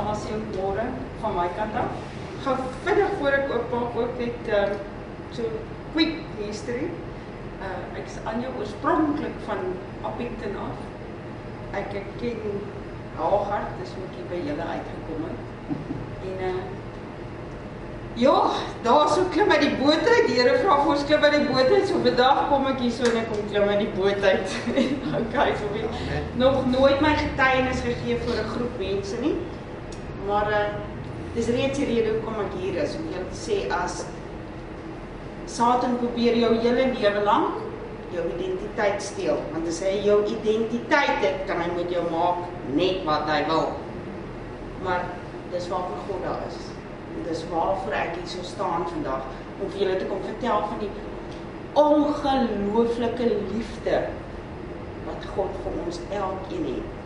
almal se môre van my kant af. Gou vinnig voor ek oopmaak ook net um, so quick history. Uh ek is aan jou oorspronklik van Appington af. Ek ken Hagar, dis hoe ek by julle uitgekom het. En uh Ja, daar so klim uit die boot uit. Die Here vra vir ons klim uit die boot uit. So vandag kom ek hier so en ek kom klim uit die boot uit. okay, so wie nog nooit my getuienis gegee voor 'n groep mense nie. Maar uh dis reeds die rede hoekom ek hier is om jou te sê as Satan probeer jou hele lewe lank jou identiteit steel. Want as hy jou identiteit het, kan hy met jou maak net wat hy wil. Maar dis waarvoor God daar is. En dis waarvoor ek hier so staan vandag om vir julle te kom vertel van die ongelooflike liefde wat God vir ons elkeen het.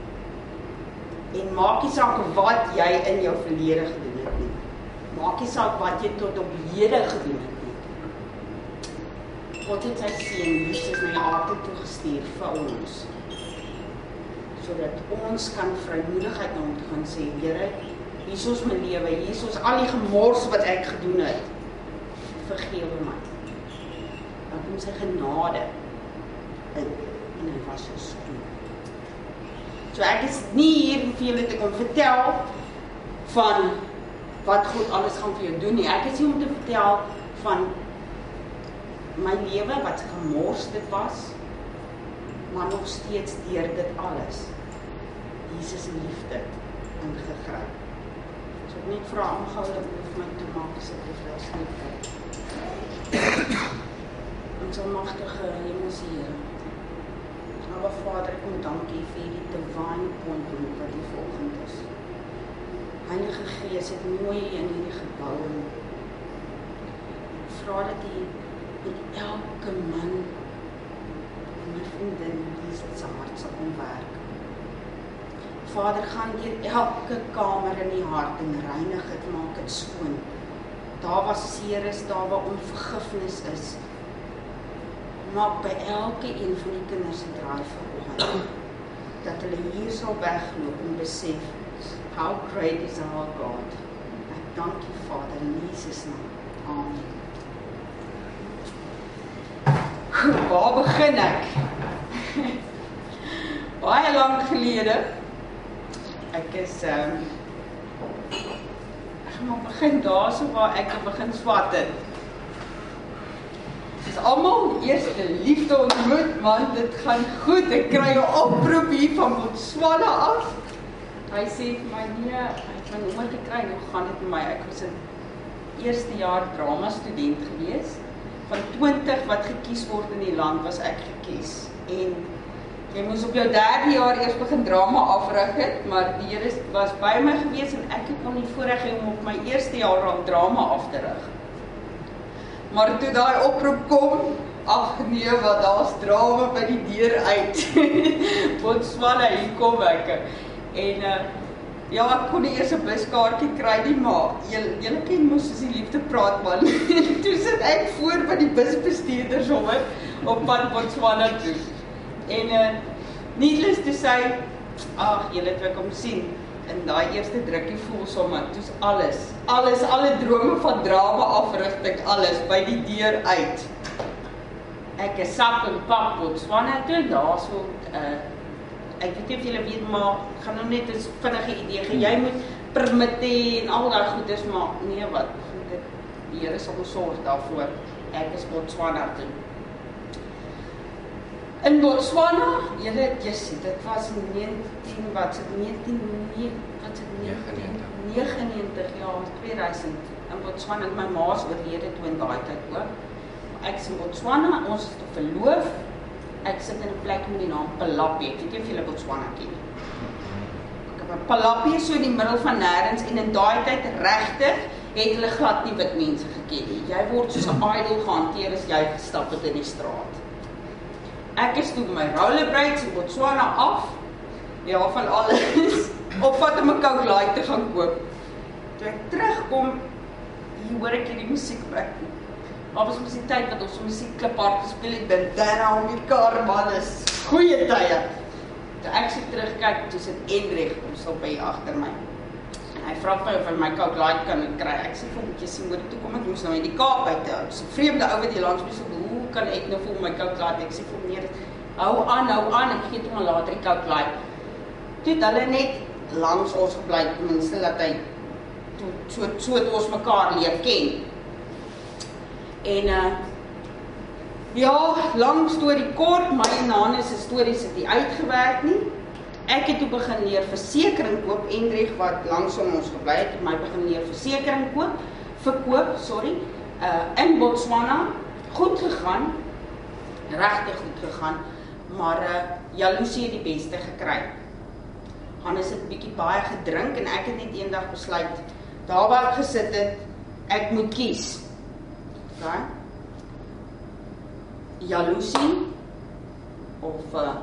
En maak nie saak wat jy in jou verlede gedoen het nie. Maak nie saak wat jy tot op hede gedoen het nie. God het sy seun Jesus na die aarde toe gestuur vir ons. Sodat ons kan vrymoedigheid na hom toe gaan sê, Here, hier is my lewe, hier is al die gemors wat ek gedoen het. Vergewe my. Dan kom sy genade in en hy was so skoon. So ek is nie hier om vir julle te kom vertel van wat God alles gaan vir jou doen nie. Ek is hier om te vertel van my lewe wat gemors dit was, maar nog steeds deur dit alles Jesus se liefde ingegryp. So ek net vra om gou 'n movement te maak asseblief asseblief. Ons almagtige Hemelse Here. Aba Vader, kom dankie vir die divine appointment wat hier volgend is. Heilige Gees, het mooi in hierdie gebou en vra dat U met elke man en my vriendin hier se hart sal kom werk. Vader, gaan deur elke kamer in die hart en reinig dit, maak dit skoon. Daar waar seer is, daar waar onvergifnis is, maak by elke een van die kinders se draai vanoggend dat hulle hier sal wegloop en besef how great is our God. Ek dank U Vader in Jesus naam. Amen. Waar begin ek? Baie lank gelede. Ek is ehm um, ek gaan maar begin daarso waar ek begin swat het almal eerste liefde ontmoet man dit gaan goed. Ek kry 'n oproep hier van Botswana af. Hy sê vir my nee ek gaan nommer gekry hoe gaan dit met my? Ek was 'n eerste jaar drama student gewees. Van 20 wat gekies word in die land was ek gekies. En jy moes op jou derde jaar eers begin drama afrig het maar die Here was by my gewees en ek het nog nie voorreg om op my eerste jaar aan drama af te rig Maar toe daai oproep kom, ag nee, wat daar's drama by die deur uit. Botswana hier kom ek. En uh ja, ek kon nie eers 'n buskaartjie kry nie, maar julle julle ken mos as die liefde praat man. toe sit ek voor by die busbestuurder sommer op pad Botswana toe. En uh needless to say, ag julle het ek kom sien in daai eerste drukkie voel sommer toets alles. Alles alle drome van drama afrigting alles by die deur uit. Ek is sap en pak Botswana toe daarso uh ek weet nie of julle weet maar gaan nou net 'n vinnige idee gee. Jy moet permitte en al daai goeders maar nee wat dit die Here sal sorg daarvoor. Ek is Botswana toe In Botswana, julle Jessie, dit was 19 wat se 19 wat se 99 ja, 2000 in Botswana. My ma's oorlede toe in daai tyd ook. Ek is in Botswana, ons is verloof. Ek sit in 'n plek met die naam Palapi. Ek weet nie of julle Botswana ken nie. Ek het 'n Palapi so in die middel van nêrens en in daai tyd regtig het hulle glad nie wit mense geken nie. Jy word soos 'n idol gehanteer as jy gestap het in die straat. Ek is toe my rollerblades in Botswana af. Ja, van alles. Op pad om 'n Coke Light te gaan koop. Toe ek terugkom, hier hoor ek hierdie musiek ek. Maar was mos die tyd wat ons musiek kliphard gespeel het, dan dan om die kar man is goeie tye. Toe ek sit terugkyk, toe sit Endreg ons op by agter my. hy vra my of hy my Coke Light kan kry. Ek sê vir hom, "Jy sien, moet toe kom ek moes nou in die Kaap uit. Dis 'n vreemde ou wat hier langs my so, hoe kan ek nou vir my Coke Light? Ek sê vir "Nee, hou aan, hou aan. Ek gee hom later die Coke Light." Toe hulle net langs ons gebly, ten minste dat hy toe so so het ons mekaar leer ken. En uh ja, lang storie kort, my en Hannes se stories het nie uitgewerk nie. Ek het toe begin leer versekerings koop Endreg wat langsom ons gebly het my begin leer versekerings koop, verkoop, sorry, uh in Botswana goed gegaan. Regtig goed gegaan, maar uh jaloesie het die beste gekry. Hannes het bietjie baie gedrink en ek het net eendag besluit daar waar ek gesit het, ek moet kies. OK? Jaloesie of uh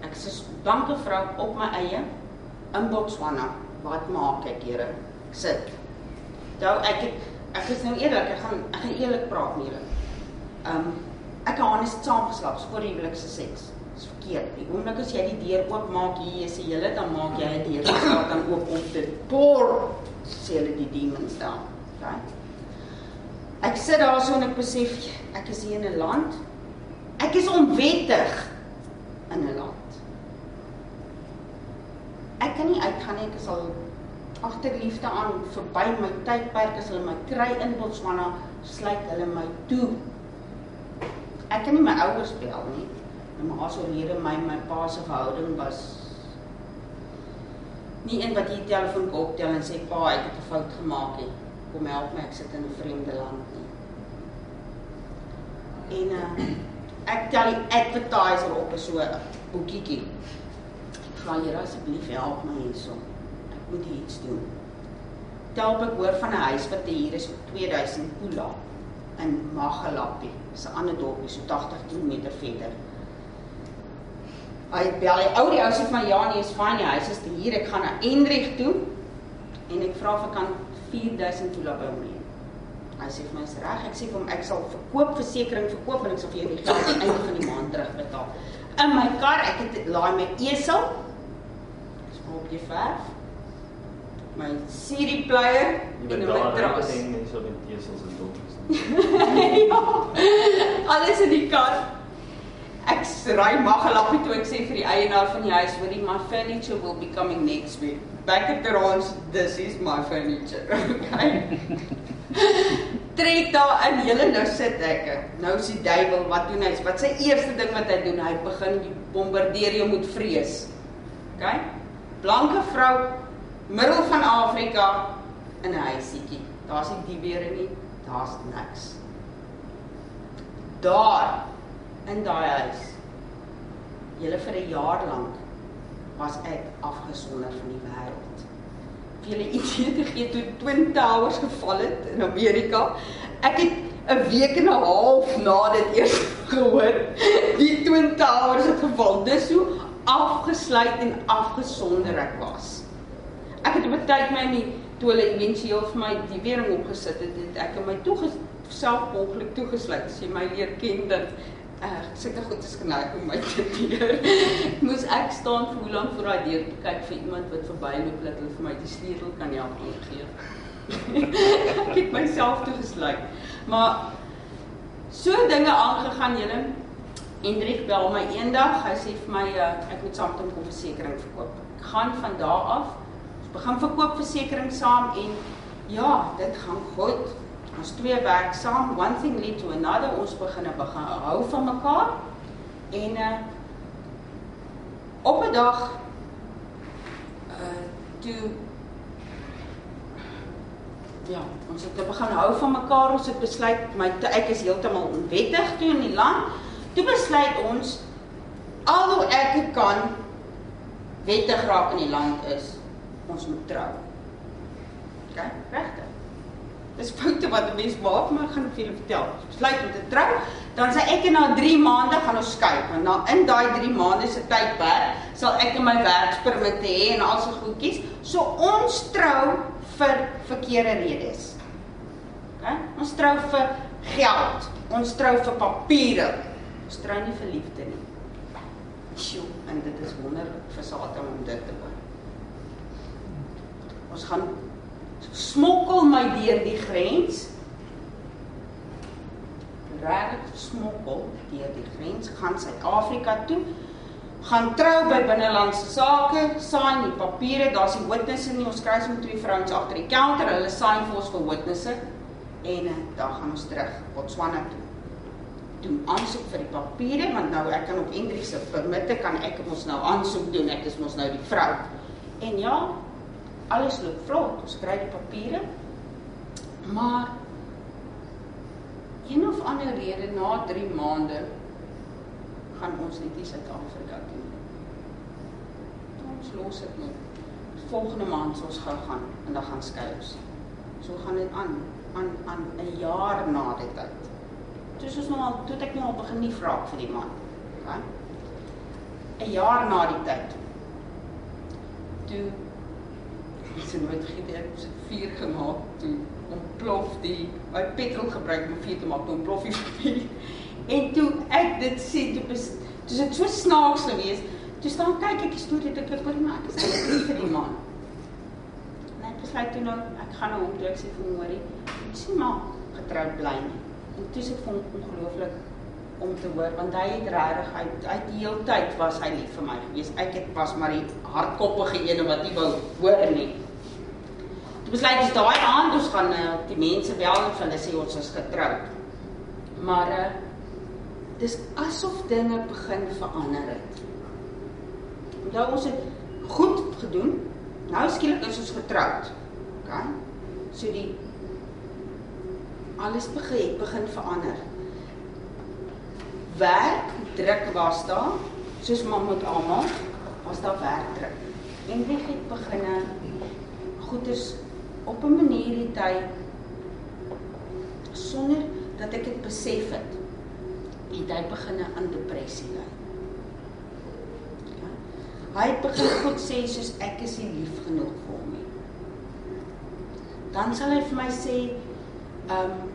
Ek sê dankie vrou op my eie in Botswana. Wat maak ek, Here? Ek sit. Nou ek het, ek is nou eerlik, ek gaan ek gaan eerlik praat met julle. Um ek en Hannes het saam geslaap voor die huwelikse seks. Dis verkeerd. Die oomblik as jy die deur oop maak hier is die hele dan maak jy die deur staat dan oop op dit. Por sê hulle die demons daar. Right? Ek sit daar so en ek besef ek is hier in 'n land. Ek is onwettig in 'n land ek kan nie uitgaan nie, ek sal agter liefde aan verby my tydperk as hulle my kry in Botswana, sluit hulle my toe. Ek kan nie my ouers bel nie. My ma se oorlede my my pa se verhouding was nie een wat jy telefoon kan optel en sê pa, ek het 'n fout gemaak nie. Kom help my, ek sit in 'n vreemde land nie. En uh, ek tel die advertiser op so 'n boekietjie vra Here asseblief help my hierso. Ek moet iets doen. Tel ek hoor van 'n huis wat hier is op 2000 Pula in Magalapi, 'n ander dorpie so 80 km verder. Hy bel die ou die ou sê van ja nee, is fyn, die huis is hier, ek gaan na Enrich toe en ek vra ek kan 4000 Pula by hom leen. Hy sê vir my is reg. Ek sê vir hom ek sal verkoop versekerings verkoop en ek sal vir jou die geld aan die einde van die maand terugbetaal. In my kar, ek het laai my esel op jy verf. My CD player en my matras. Ek dink so met esels en donkies. ja. Alles in die kar. Ek ry magelappie toe ek sê vir die eienaar van die huis, hoorie, my furniture will be coming next week. Back at the ranch, this is my furniture. Okay. Trek daar in julle nou sit ek. Nou is die duiwel wat doen hy? Wat sy eerste ding wat hy doen? Hy begin bombardeer jou met vrees. Okay? blanke vrou middel van Afrika in 'n huisietjie. Daar's nie die weer nie, daar's niks. Daar in daai huis. Julle vir 'n jaar lank was ek afgesonder van die wêreld. Vir julle idee te gee toe Twin Towers geval het in Amerika. Ek het 'n week en 'n half na dit eers gehoor die Twin Towers het geval. Dis hoe afgesluit en afgesonder ek was. Ek het op 'n tyd my nie toe hulle éventueel vir my die wering opgesit het, het ek in my toe self ongeluk toegesluit. As jy my leer ken dat uh sulke goed is geneig om my te deur. Moes ek staan vir hoe lank voor daai deur kyk vir iemand wat verbyloop dat hulle vir my die sleutel kan help gee. ek het myself toegesluit. Maar so dinge aangegaan julle Hendrik bel my eendag. Hy sê vir my uh, ek moet saam met hom 'n versekerings verkoop. Ek gaan van daar af. Begin verkoop versekerings saam en ja, dit gaan goed. Ons twee werk saam. One thing lead to another. Ons begin nou begin hou van mekaar. En uh op 'n dag uh toe Ja, ons het begin hou van mekaar. Ons het besluit my ek is heeltemal onwettig toe in die land. Toe besluit ons alhoewel ek kan wettig raak in die land is, ons moet trou. OK, regtig. Dis foute wat 'n mens maak, maar ek gaan vir julle vertel. Besluit om te trou, dan sê ek en na 3 maande gaan ons skei, want na in daai 3 maande se tydperk sal ek in my werkspermit hê en al se goedjies. So ons trou vir verkeerde redes. OK? Ons trou vir geld. Ons trou vir papiere. Ons trou nie vir liefde nie. Sjoe, en dit is wonderlik vir Satan om dit te hoor. Ons gaan smokkel my deur die grens. Regtig smokkel deur die grens gaan Suid-Afrika toe. Gaan trou by binnelandse sake, sign die papiere, daar's die witnesse nie, ons kry so met twee vrouens agter die counter, hulle sign vir ons vir witnesse en uh, dan gaan ons terug Botswana toe. Doen aansoek vir die papiere want nou ek kan op Hendrik se permitte kan ek mos nou aansoek doen, ek is mos nou die vrou. En ja, alles loop vlot, ons kry die papiere. Maar een of ander rede na 3 maande gaan ons net nie Suid-Afrika toe nie. Ons los dit nou. Volgende maand sou ons gou gaan en dan gaan skei ons. So gaan dit aan aan aan 'n jaar na die tyd. Toe soos nou al toe ek nou al begin nie vra vir die man. OK. 'n Jaar na die tyd. Toe is dit nooit gegee ek het vuur gemaak toe ontplof die my petrol gebruik om vuur te maak toe ontplof die vuur. En toe ek dit sien, toe is toe dit so snaaks geweest. Toe staan kyk ek die storie dit ek maar ek is nie vir die man. Net besluit toe nou ek gaan nou hom ek sê vir hom sien maar getroud bly nie. En toe sit vir hom ongelooflik om te hoor want hy het regtig hy uit die hele tyd was hy lief vir my gewees. Ek het pas maar die hardkoppige ene wat nie wou hoor nie. Toe besluit ons daai aand ons gaan uh, die mense bel en hulle sê ons is getroud. Maar uh, dis asof dinge begin verander het. Onthou ons het goed gedoen. Nou skielik is ons getroud. OK. So die alles begin begin verander. Werk druk was daar, soos maar met almal, was daar werk druk. En wie het beginne goeders op 'n manier die tyd sonder dat ek dit besef het. Die tyd beginne aan depressie ly. Ja? Hy het begin goed sê soos ek is nie lief genoeg vir hom nie. Dan sal hy vir my sê, ehm um,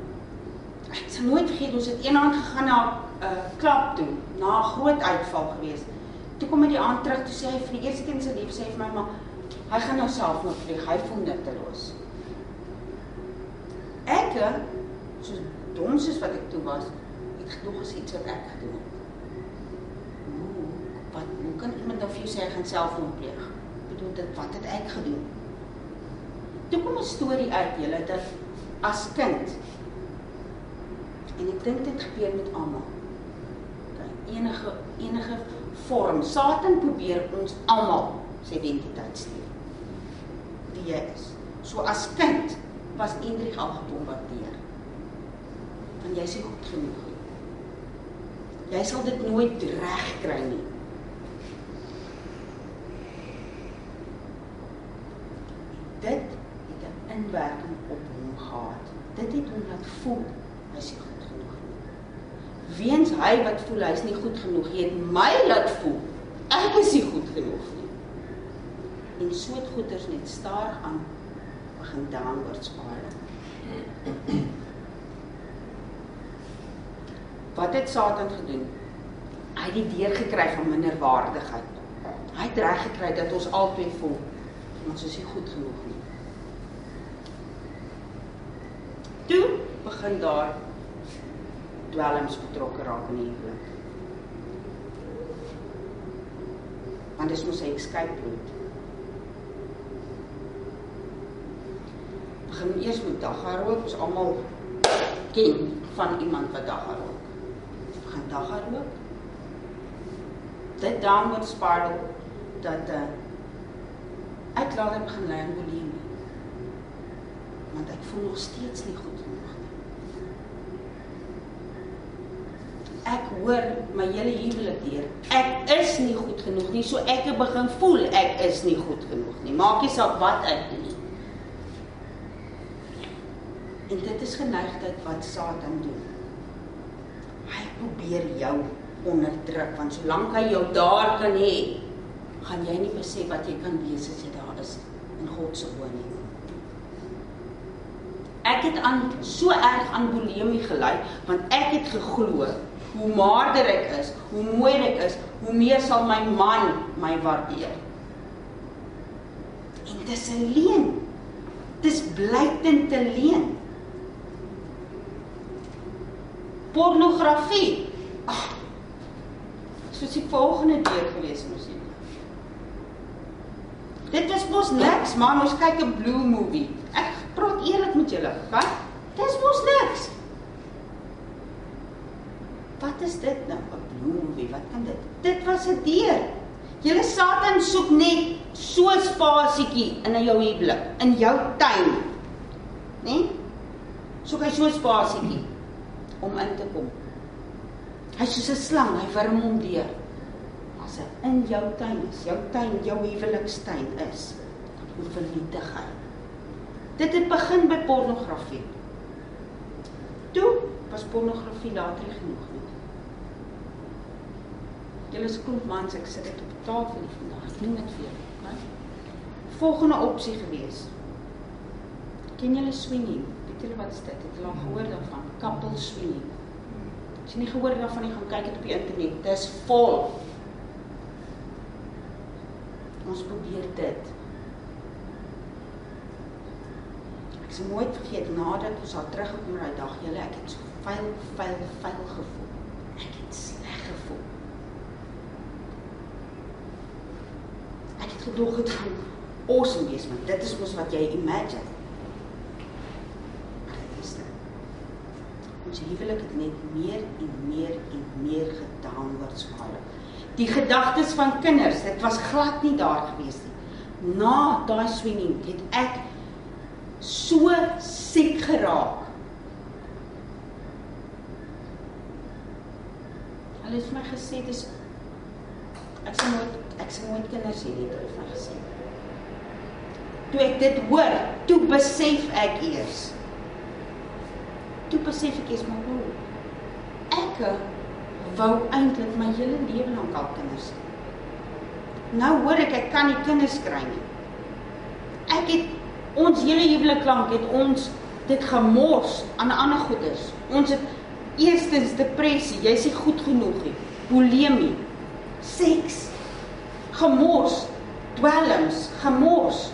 ek sal nooit vergeet ons het eendag gegaan na uh, eh, klap toe na 'n groot uitval gewees. Toe kom hy die aand terug toe sê hy vir die eerste keer in sy lewe sê hy vir my maar hy gaan nou self moet vlieg. Hy voel nutteloos. Ek so dom soos wat ek toe was, het genoeg as iets wat ek gedoen het. Hoe wat hoe kan iemand dan vir jou sê hy gaan selfmoord pleeg? Bedoel dit wat het ek gedoen? Toe kom 'n storie uit julle dat as kind En ek dink dit gebeur met almal. Enige enige vorm. Satan probeer ons almal se identiteit steel. Wie jy is. So as kind was Indrik al gebombardeer. Want jy is nie goed genoeg nie. Jy sal dit nooit reg kry nie. Dit het 'n inwerking op hom gehad. Dit het hom laat voel hy is goed weens hy wat voel hy's nie goed genoeg nie, het my laat voel ek is nie goed genoeg nie. En so het goeters net stadig aan begin downward spiral. Wat het Satan gedoen? Hy het die deur gekry van minderwaardigheid. Hy het reg gekry dat ons albei voel ons is nie goed genoeg nie. Toe begin daar dwelms betrokke raak in die huwelik. Want dis mos 'n route. Begin eers met dagga rook, ons almal ken van iemand wat dagga rook. Begin dagga rook. Dit downward spiral dat uh, ek later begin lê in bulimie. Want ek voel nog steeds nie goed ek hoor my hele huwelik deur. Ek is nie goed genoeg nie, so ek het begin voel ek is nie goed genoeg nie. Maak nie saak wat ek doen nie. En dit is geneigtheid wat Satan doen. Hy probeer jou onderdruk want solank hy jou daar kan hê, gaan jy nie besef wat jy kan wees as jy daar is in God se woning. Ek het aan so erg aan bulimie gelei want ek het geglo hoe maarder ek is, hoe mooier ek is, hoe meer sal my man my waardeer. En dis 'n leuen. Dis blykend te leen. Pornografie. Ag. Soos die volgende deur gewees moes jy. Dit was mos niks, maar ons kyk 'n blue movie. Ek praat eerlik met julle, wat? Dis mos niks. Wat is dit nou? 'n Blue movie, wat kan dit? Dit was 'n deur. Julle Satan soek net so 'n spasietjie in jou huwelik, in jou tuin. Né? Nee? Soek hy so 'n spasietjie om in te kom. Hy soos 'n slang, hy wurm hom deur. As hy in jou tuin is, jou tuin, jou huwelikstuin is, dan hoe vernietig hy. Dit het begin by pornografie. Was pornografie later genoeg nie. Julle is klomp mans, ek sit dit op tafel hier vandag. Ek noem dit vir julle, né? Volgende opsie gewees. Ken julle swinging? Weet julle wat is dit? Het julle al gehoor daarvan? Couple swinging. As jy nie gehoor daarvan nie, gaan kyk dit op die internet. Dis vol. Ons probeer dit. Ek sal nooit vergeet nadat ons al teruggekom daai dag, julle, ek het so vuil, vuil, vuil gevoel. Ek het sleg gevoel. Ek het gedog dit gaan awesome wees, want dit is mos wat jy imagine. Maar dit is dit. Ons huwelik het net meer en meer en meer gedownward spiral. Die gedagtes van kinders, dit was glad nie daar gewees nie. Na daai swinging het ek so siek geraak. Hulle het vir my gesê dis ek sê nooit ek sê nooit kinders hê nie, hulle het my gesê. Toe ek dit hoor, toe besef ek eers. Toe besef ek eers maar hoe ek wou eintlik my hele lewe lank al kinders hê. Nou hoor ek ek kan nie kinders kry nie. Ek het ons hele huwelik lank het ons dit gemors aan ander goeders. Ons het eerstens depressie, jy's nie goed genoeg nie. Bulimie, seks, gemors, dwelms, gemors.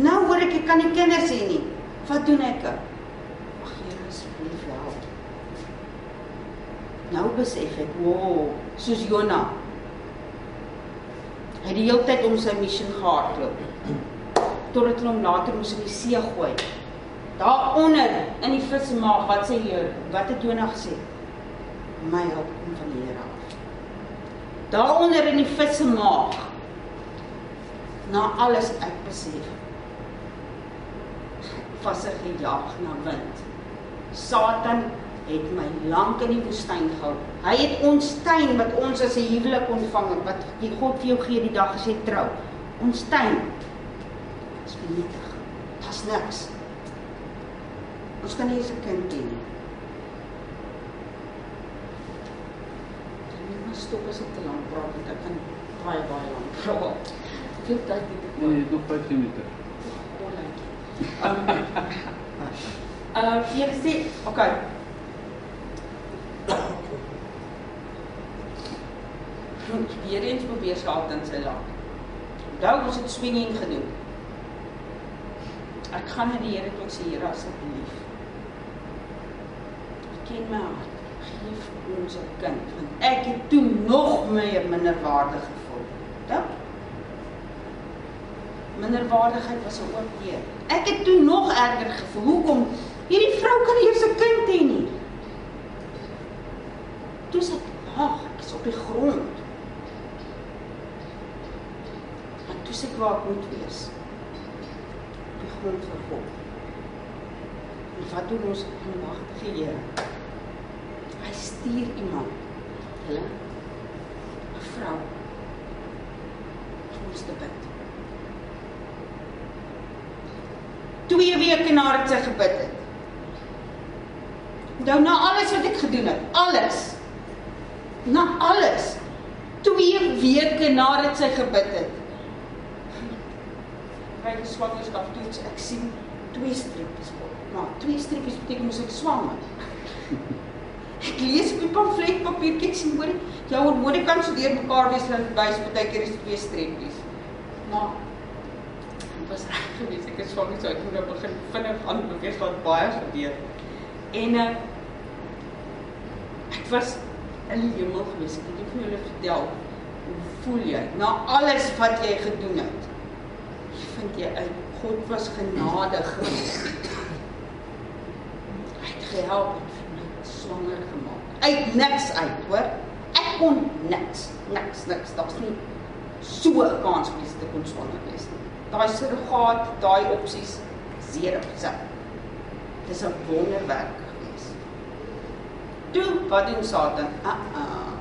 Nou hoor ek ek kan nie kinders hê nie. Wat doen ek? Ag Here, asseblief help. Nou besef ek, wow, soos Jona. Hy het die hele tyd om sy missie gehardloop. Totdat hulle hom later moes in die see gooi. Daaronder in die vismaag, wat sê jy? Wat het Jona gesê? My hulp kom van die Here af. Daaronder in die vismaag. Na alles ek besef. Er gejaag na wind. Satan het my lank in die woestyn gehou. Hy het ons tuin wat ons as 'n huwelik ontvang het, wat die God vir jou gee die dag jy trou. Ons tuin is vernietig. Daar's niks. Ons kan nie eens 'n kind hê nie. Ek moet stop as ek te lank praat, want ek kan baie baie lank praat. Tyd het ek Nee, nog 15 minute. Um, uh, jy sê, okay. Goed, weer eens probeer skaap in sy land. Onthou ons het swinging gedoen. Ek gaan na die Here tot sê Here asseblief. Ken my hart. Geef ons 'n kind want ek het toe nog meer minderwaardig gevoel. Dink minderwaardigheid was 'n oop deur. Ek het toe nog erger gevoel. Hoekom? Hierdie vrou kan eers 'n kind hê nie. Toe sê "Ag, ek is op die grond." Maar toe sê ek waar ek moet wees. Op die grond vir God. En wat doen ons in wag vir die Here? Hy stuur iemand. Hulle 'n vrou om te bid. Twee weke nadat sy gebid het. Nou na alles wat ek gedoen het, alles. Na alles. Twee weke nadat sy gebid het. Kyk, die swangerskap toets, ek sien twee streepies op. Maar twee streepies beteken mos ek swanger. Ek lees op die pamfletpapiertjie ek sien hoor, jou hormone kan so deur mekaar wees en wys baie keer is twee streepies. Maar dit was reg geweest. ek is swanger, so ek moet nou begin vinnig aan beweeg wat baie gebeur. En uh ek was in die hemel gewees. Ek het vir julle vertel hoe voel jy na alles wat jy gedoen het? Vind jy uit God was genadig geweest. Hy het gehelp my swanger gemaak. Uit niks uit, hoor? Ek kon niks, niks, niks. Daar's nie so 'n kans gewees dat ek kon swanger wees nie. Daai surrogaat, daai opsies, zero. So. Dis 'n wonderwerk gewees. Toe, wat doen Satan? Ah ah.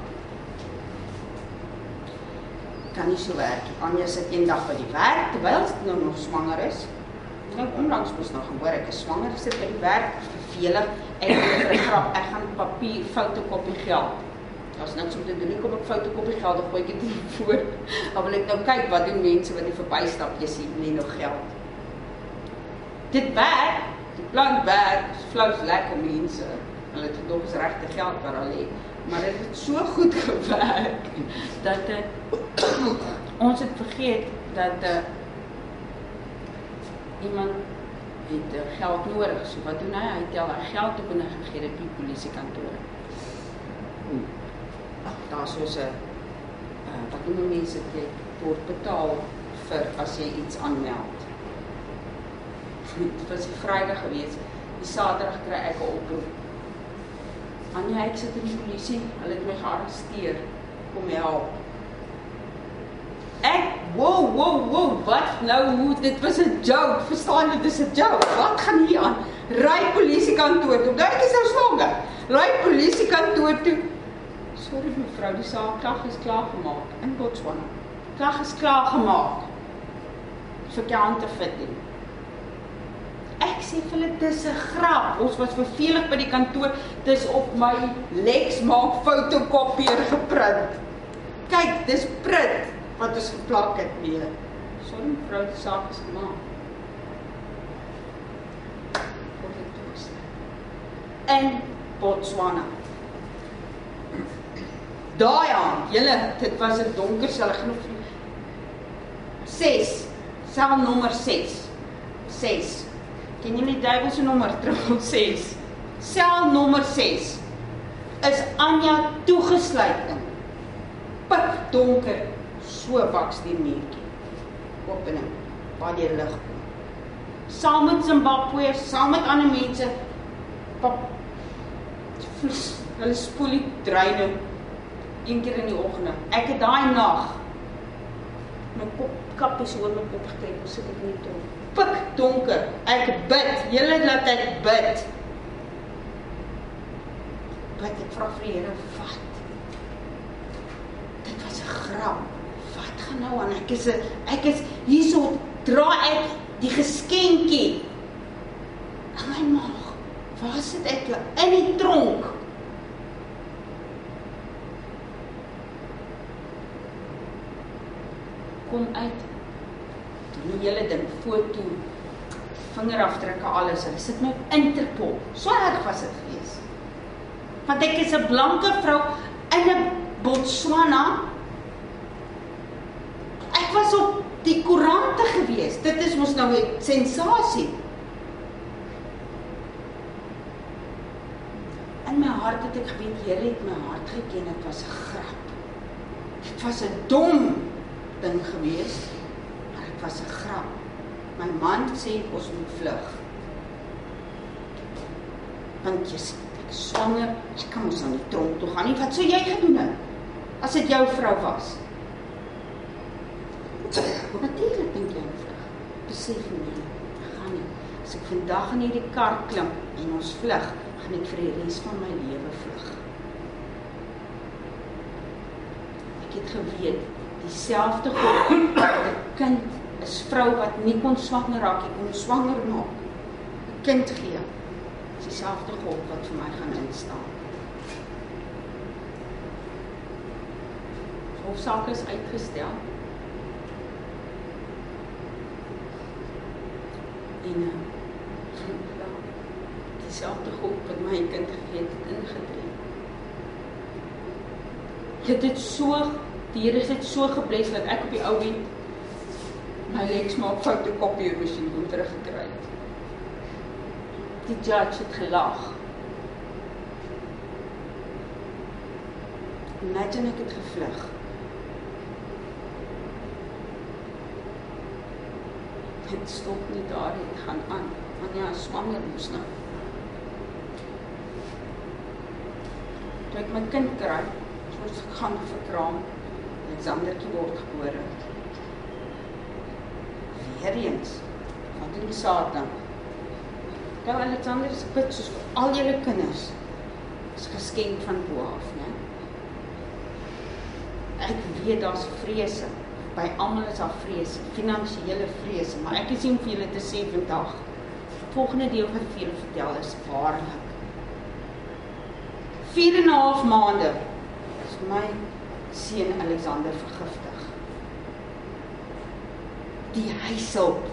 Kan nie so werk. Anja sit eendag by die werk terwyl sy nou nog swanger is. Nou onlangs moes nog gehoor ek is swanger, sit by die werk, vervelig. Ek het 'n grap, ek gaan papier fotokopie geld. Daar's niks om te doen nie, kom ek fotokopie geld of gooi ek dit voor. Maar wil ek nou kyk wat doen mense wat nie verbystap jy sien nie nog geld. Dit werk, die plan werk, flous lekker mense. Hulle het nog eens regte geld waar hulle het. Maar dit het so goed gewerk dat dit ons het vergeet dat uh, iemand het uh, geld nodig. So wat doen hy? Hy tel hy geld op en hy gegee dit by die polisiekantoor. Daar soos 'n uh, wat noem mense dit word betaal vir as jy iets aanmeld. Dit was 'n Vrydag gewees. Die Saterdag kry ek 'n oproep. Anja, ek sit in die polisie. Hulle het my gearresteer. Kom help. Wow, wow, wow, wat nou? Dit was 'n joke. Verstaan jy, dit is 'n joke. Wat gaan hier aan? Ry polisiekantoor toe. Dink jy sou swanger? Ry polisiekantoor toe. Sorry mevrou, die saak klag is klaar gemaak in Botswana. Klag is klaar gemaak. Vir kante fit nie. Ek sê vir hulle dis 'n grap. Ons was vervelig by die kantoor. Dis op my Lex maak fotokopieer geprint. Kyk, dis print wat ons geplak het weer. Sorry mevrou, die saak is gemaak. In Botswana. Daai aan, julle, dit was 'n donker sel genoeg. 6. Sel nommer 6. 6. Ken jy die duiwel se nommer? 6. Sel nommer 6 is Anja toegesluit in. Pik donker, so baksteenmuurtjie. Opening waar die lig kom. Saam met Zimbabwe, saam met ander mense pap hulle spoel die dreine een keer in die oggend. Ek het daai nag my kop kappies oor my kop getrek, sit ek nie toe. Pik donker. Ek bid. Julle laat ek bid. Bid ek vra vir die Here wat. Dit was 'n grap. Gaan nou aan? Ek is 'n ek is hierso dra ek die geskenkie. In my maag. Waar sit ek? In die tronk. kom uit. Die hele ding, foto, vingerafdrukke, alles. Hulle sit my op Interpol. So erg was dit gewees. Want ek is 'n blanke vrou in 'n Botswana. Ek was op die koerante gewees. Dit is mos nou 'n sensasie. In my hart het ek geweet, Here het my hart geken. Dit was 'n grap. Dit was 'n dom ding gewees. Maar dit was 'n grap. My man sê ons moet vlug. Want jy sê ek swanger, ek kan mos nou nie tronk toe gaan nie. Wat sou jy gedoen het as dit jou vrou was? Natuurlik dink jy vlug. Besef nie, gaan nie. As ek vandag in hierdie kar klim en ons vlug, gaan ek vir die res van my lewe vlug. Ek het geweet dieselfde God 'n kind is vrou wat nie kon swanger raak nie, kon swanger maak. 'n Kind gee. Dis dieselfde God wat vir my gaan instaan. Hofsaak is uitgestel. En dieselfde God wat my kind gegee het, ingetree. Ek het dit so die Here het so gebless dat ek op die ou end My leks maak foute kopieermasjien om teruggekry het. Die judge het gelag. Imagine ek het gevlug. Dit stop nie daar dit gaan aan. Want ja, swanger moes nou. Toe ek my kind kry, soos gaan verkraam, Alexandertjie word gebore. Weer eens, wat doen Satan? Nou Alexander is bid soos vir al julle kinders. Is geskenk van bo af, né? Ek weet daar's vrese. By almal is daar vrese, finansiële vrese, maar ek is nie om vir julle te sê vandag. Volgende deel wat vir julle vertel is waarlik. 4 en 'n half maande is my seun Alexander vergiftig. Die huishulp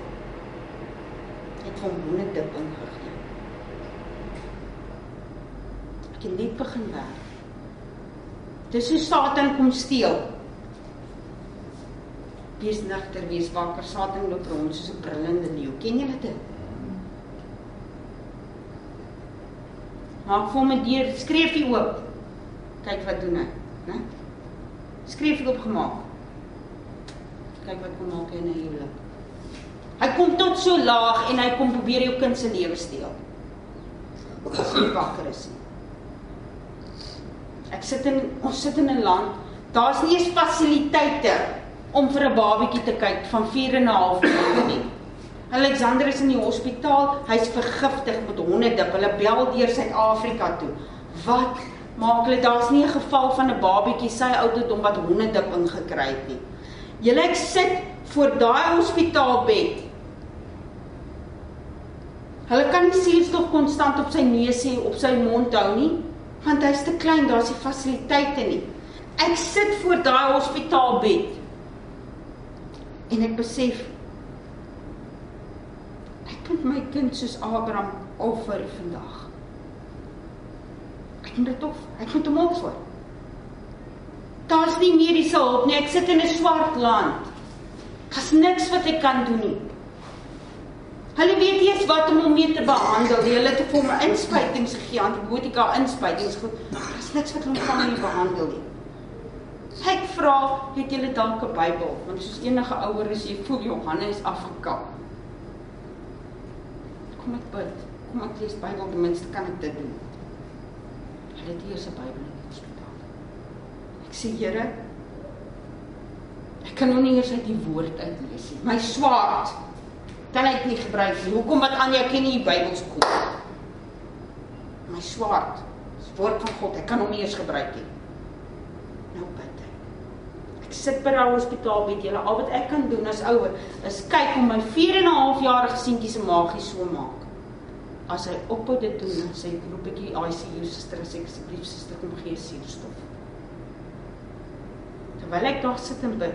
het hom honderdip ingegee. Ek het net begin werk. Dis hoe Satan kom steel. Wees nigter, wees wakker. Satan loop rond soos 'n brullende leeu. Ken julle dit? Maak vir 'n deur, skreef hy oop. Kyk wat doen hy, né? Skreef hy oopgemaak. Kyk wat kom maak in 'n huwelik. Hy kom tot so laag en hy kom probeer jou kind se lewe steel. As jy wakker is nie. Ek sit in ons sit in 'n land, daar's nie eens fasiliteite om vir 'n babatjie te kyk van 4 en 'n half maande nie. Alexander is in die hospitaal, hy's vergiftig met honderdip. Hulle bel deur Suid-Afrika toe. Wat maak hulle? Daar's nie 'n geval van 'n babatjie sy ouderdom wat honderdip ingekry het nie. Julle ek sit voor daai hospitaalbed. Hulle kan nie suurstof konstant op sy neus hê, op sy mond hou nie, want hy's te klein, daar's nie fasiliteite nie. Ek sit voor daai hospitaalbed. En ek besef ek moet my kind soos Abraham offer vandag. Ek moet dit of ek moet hom offer. Daar's nie mediese hulp nie. Ek sit in 'n swart land. Daar's niks wat ek kan doen nie. Hulle weet eers wat om hom mee te behandel. Hulle het vir hom inspuitings gegee, antibiotika inspuitings. Daar's niks wat hom kan nie behandel nie. Ek vra, het julle dalk 'n Bybel? Want soos enige ouer is jy voel Johannes afgekap. Kom ek bid. Kom ek lees Bybel, ten minste kan ek dit doen. Hulle het eers 'n Bybel in die hospitaal. Ek sê, Here, ek kan nog nie eers uit die woord uitlees nie. My swaard kan ek nie gebruik nie. Hoekom wat Anja ken nie die Bybel se kop? My swaard, die woord van God, ek kan hom nie eers gebruik nie. Nou bid ek. Ek sit by daai hospitaal met julle. Al wat ek kan doen as ouer is kyk hoe my 4 en 'n half jarige seentjie se maagie so maak. As hy ophou dit doen, sê ek roep ek die ICU suster sê asseblief suster kom gee suurstof. Terwyl ek daar sit en bid.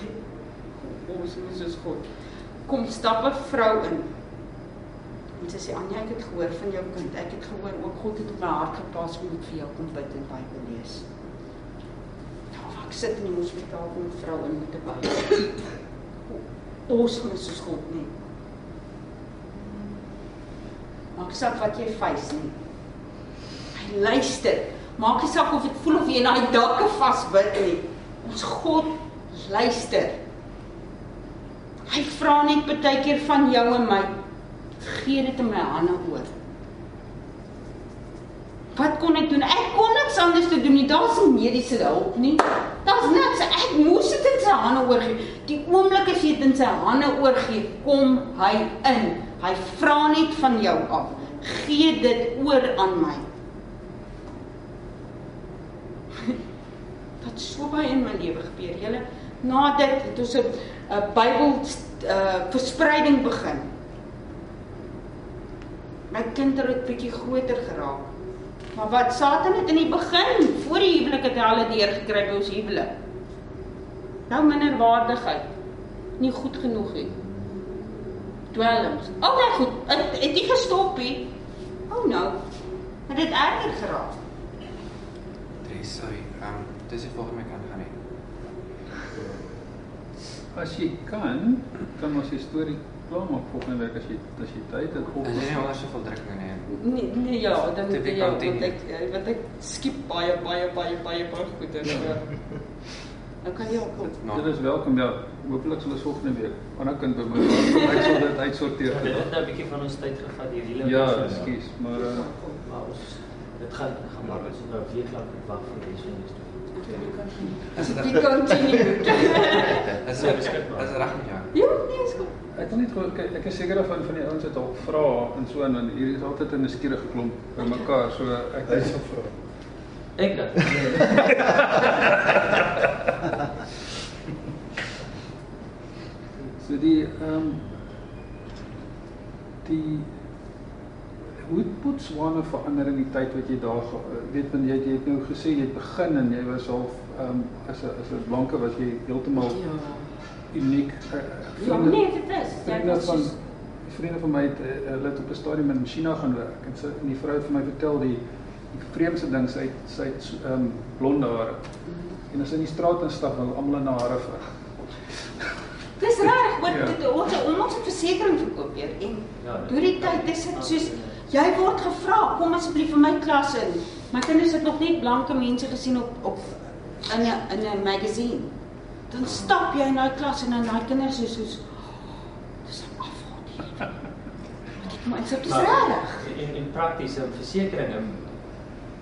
Ons is soos God. Kom stap 'n vrou in. En sy sê Anja, ek het gehoor van jou kind. Ek het gehoor ook God het op my hart geplaas om vir jou kom bid en Bybel lees. Ek sit in die hospitaal kom 'n vrou in met 'n Bybel. Ons is soos God nie. Maak saak wat jy face nie. Hy luister. Maak nie saak of dit voel of jy in daai dakke vasbid nie. Ons God luister. Hy vra net baie keer van jou en my. Gee dit in my hande oor. Wat kon ek doen? Ek kon niks anders te doen nie. Daar's nie mediese hulp nie. Daar's niks. Ek moes dit in sy hande oorgee. Die oomblik as jy dit in sy hande oorgee, kom hy in. Hy vra net van jou af. Gee dit oor aan my. Wat so baie in my lewe gebeur. Julle na dit het ons 'n Bybel uh verspreiding begin. My kind het 'n bietjie groter geraak. Maar wat Satan het in die begin, voor die huwelik het hy al deur gekry by ons huwelik. Nou minderwaardigheid. Nie goed genoeg nie. Dwelms. Oh nee, goed. Het, het nie gestop nie. Oh nou. Het dit erger geraak. Drie, sorry. Ehm, um, dis die volgende my kan gaan nie. As jy kan, kan ons die storie klaarmaak volgende week as jy as jy tyd het of jy nie anders soveel druk nie. Nee, nee ja, dan ja, want continued. ek want ek skiep baie baie baie baie baie goed en so. Dan kan jy ook kom. Dit is welkom ja. Hoopelik sal ons volgende week ander kind by my kom. Ek sal dit uitsorteer. Ja, dit het nou 'n bietjie van ons tyd gevat hier hele Ja, ekskuus, maar uh, Maar ons dit gaan gaan maar ons nou weer klaar wag vir die is toe. Is dit Die continue. Is dit is reg met jou? Ja, nee, is goed. ek wil net kyk, ek is seker van van die ouens het al vra en so en dan hier is altyd 'n nuuskierige klomp by mekaar, so ek Hy sal vra. Ek dan. So die ehm um, die Botswana verander in die tyd wat jy daar eh, weet want jy het- jy het nou gesê jy het begin en jy was half ehm um, as 'n as 'n blanke was jy heeltemal Ja. uniek. Uh, Ja, nee, dit is. Jy vriende was van vriende van my het uh, hulle het op 'n stadium in China gaan werk en sy en die vrou het vir my vertel die die vreemdste ding sy het sy het ehm um, blonde hare. En as sy in die straat instap, wil almal in haar hare veg. Dis reg, want Ja. dit ons ons het versekerings verkoop weer en Ja, deur die tyd is dit soos jy word gevra, kom asseblief in my klas in. My kinders het nog nie blanke mense gesien op op in 'n in 'n magazine. Dan stap jy in daai klas en dan daai kinders is soos dis 'n afgod hier. Maar dit is reg. in in praktiese versekerings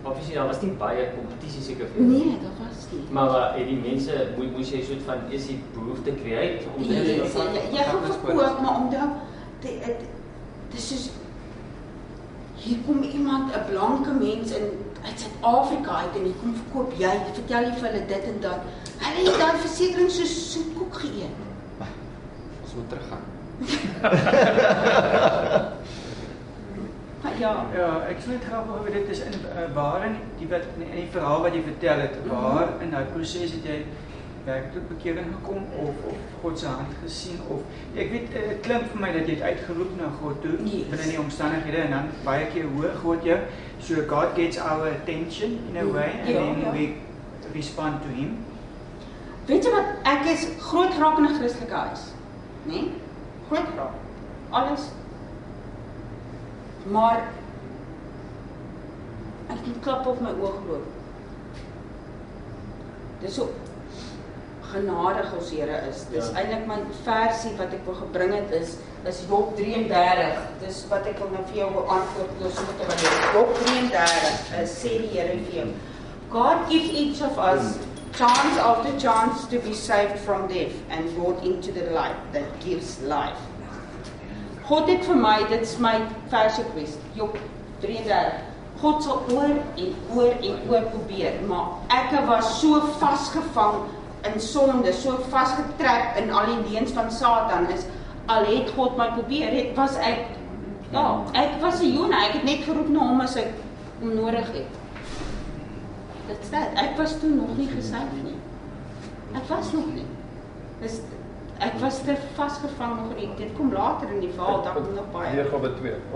obviously daar was nie baie kompetisie seker vir Nee, dit was nie. Maar uh, het die mense moet moes jy soort van is die behoefte create om Nee, dit jy, te jy, jy gaan verkoop, maar onthou dit dit dis soos hier kom iemand 'n blanke mens in uit Suid-Afrika uit en hy kom verkoop jy vertel jy vir hulle dit en dat hulle het daai versekerings so soetkoek geëet. Ons moet teruggaan. Maar ja, Ja, ek sê net graag oor dit is in uh, waar in die wat in die verhaal wat jy vertel het, waar in daai proses het jy werk tot bekering gekom of of God se hand gesien of ek weet eh, dit klink vir my dat jy het uitgeroep na God toe Yes. binne die omstandighede en dan baie keer hoor God jou so God gets our attention in a way and Ja, then ja. we respond to him. weet jy wat ek is groot geraak in 'n Christelike huis, né? Nee? Groot geraak. Alles maar ek het klap op my oog geloop. Dis so genadig ons Here is. Dis Ja. eintlik my versie wat ek wil gebring het is is Job 33. Dis wat ek wil nou vir jou wil antwoord nou so met wat Job 33 is sê die Here vir jou. God gives each of us chance after chance to be saved from death and brought into the light that gives life. God het vir my, dit's my versie gewees. Job 33. God sal oor en oor en oor probeer, maar ek was so vasgevang in sonde, so vasgetrek in al die leuns van Satan is al het God my probeer, het was ek ja, ek was 'n Jona, ek het net geroep na hom as ek hom nodig het. Dit. Ek was toe nog nie gesuig nie. Ek was nog nie. Dis ek was te vasgevang nog in dit kom later in die verhaal, kom nog baie. Weergawe 2.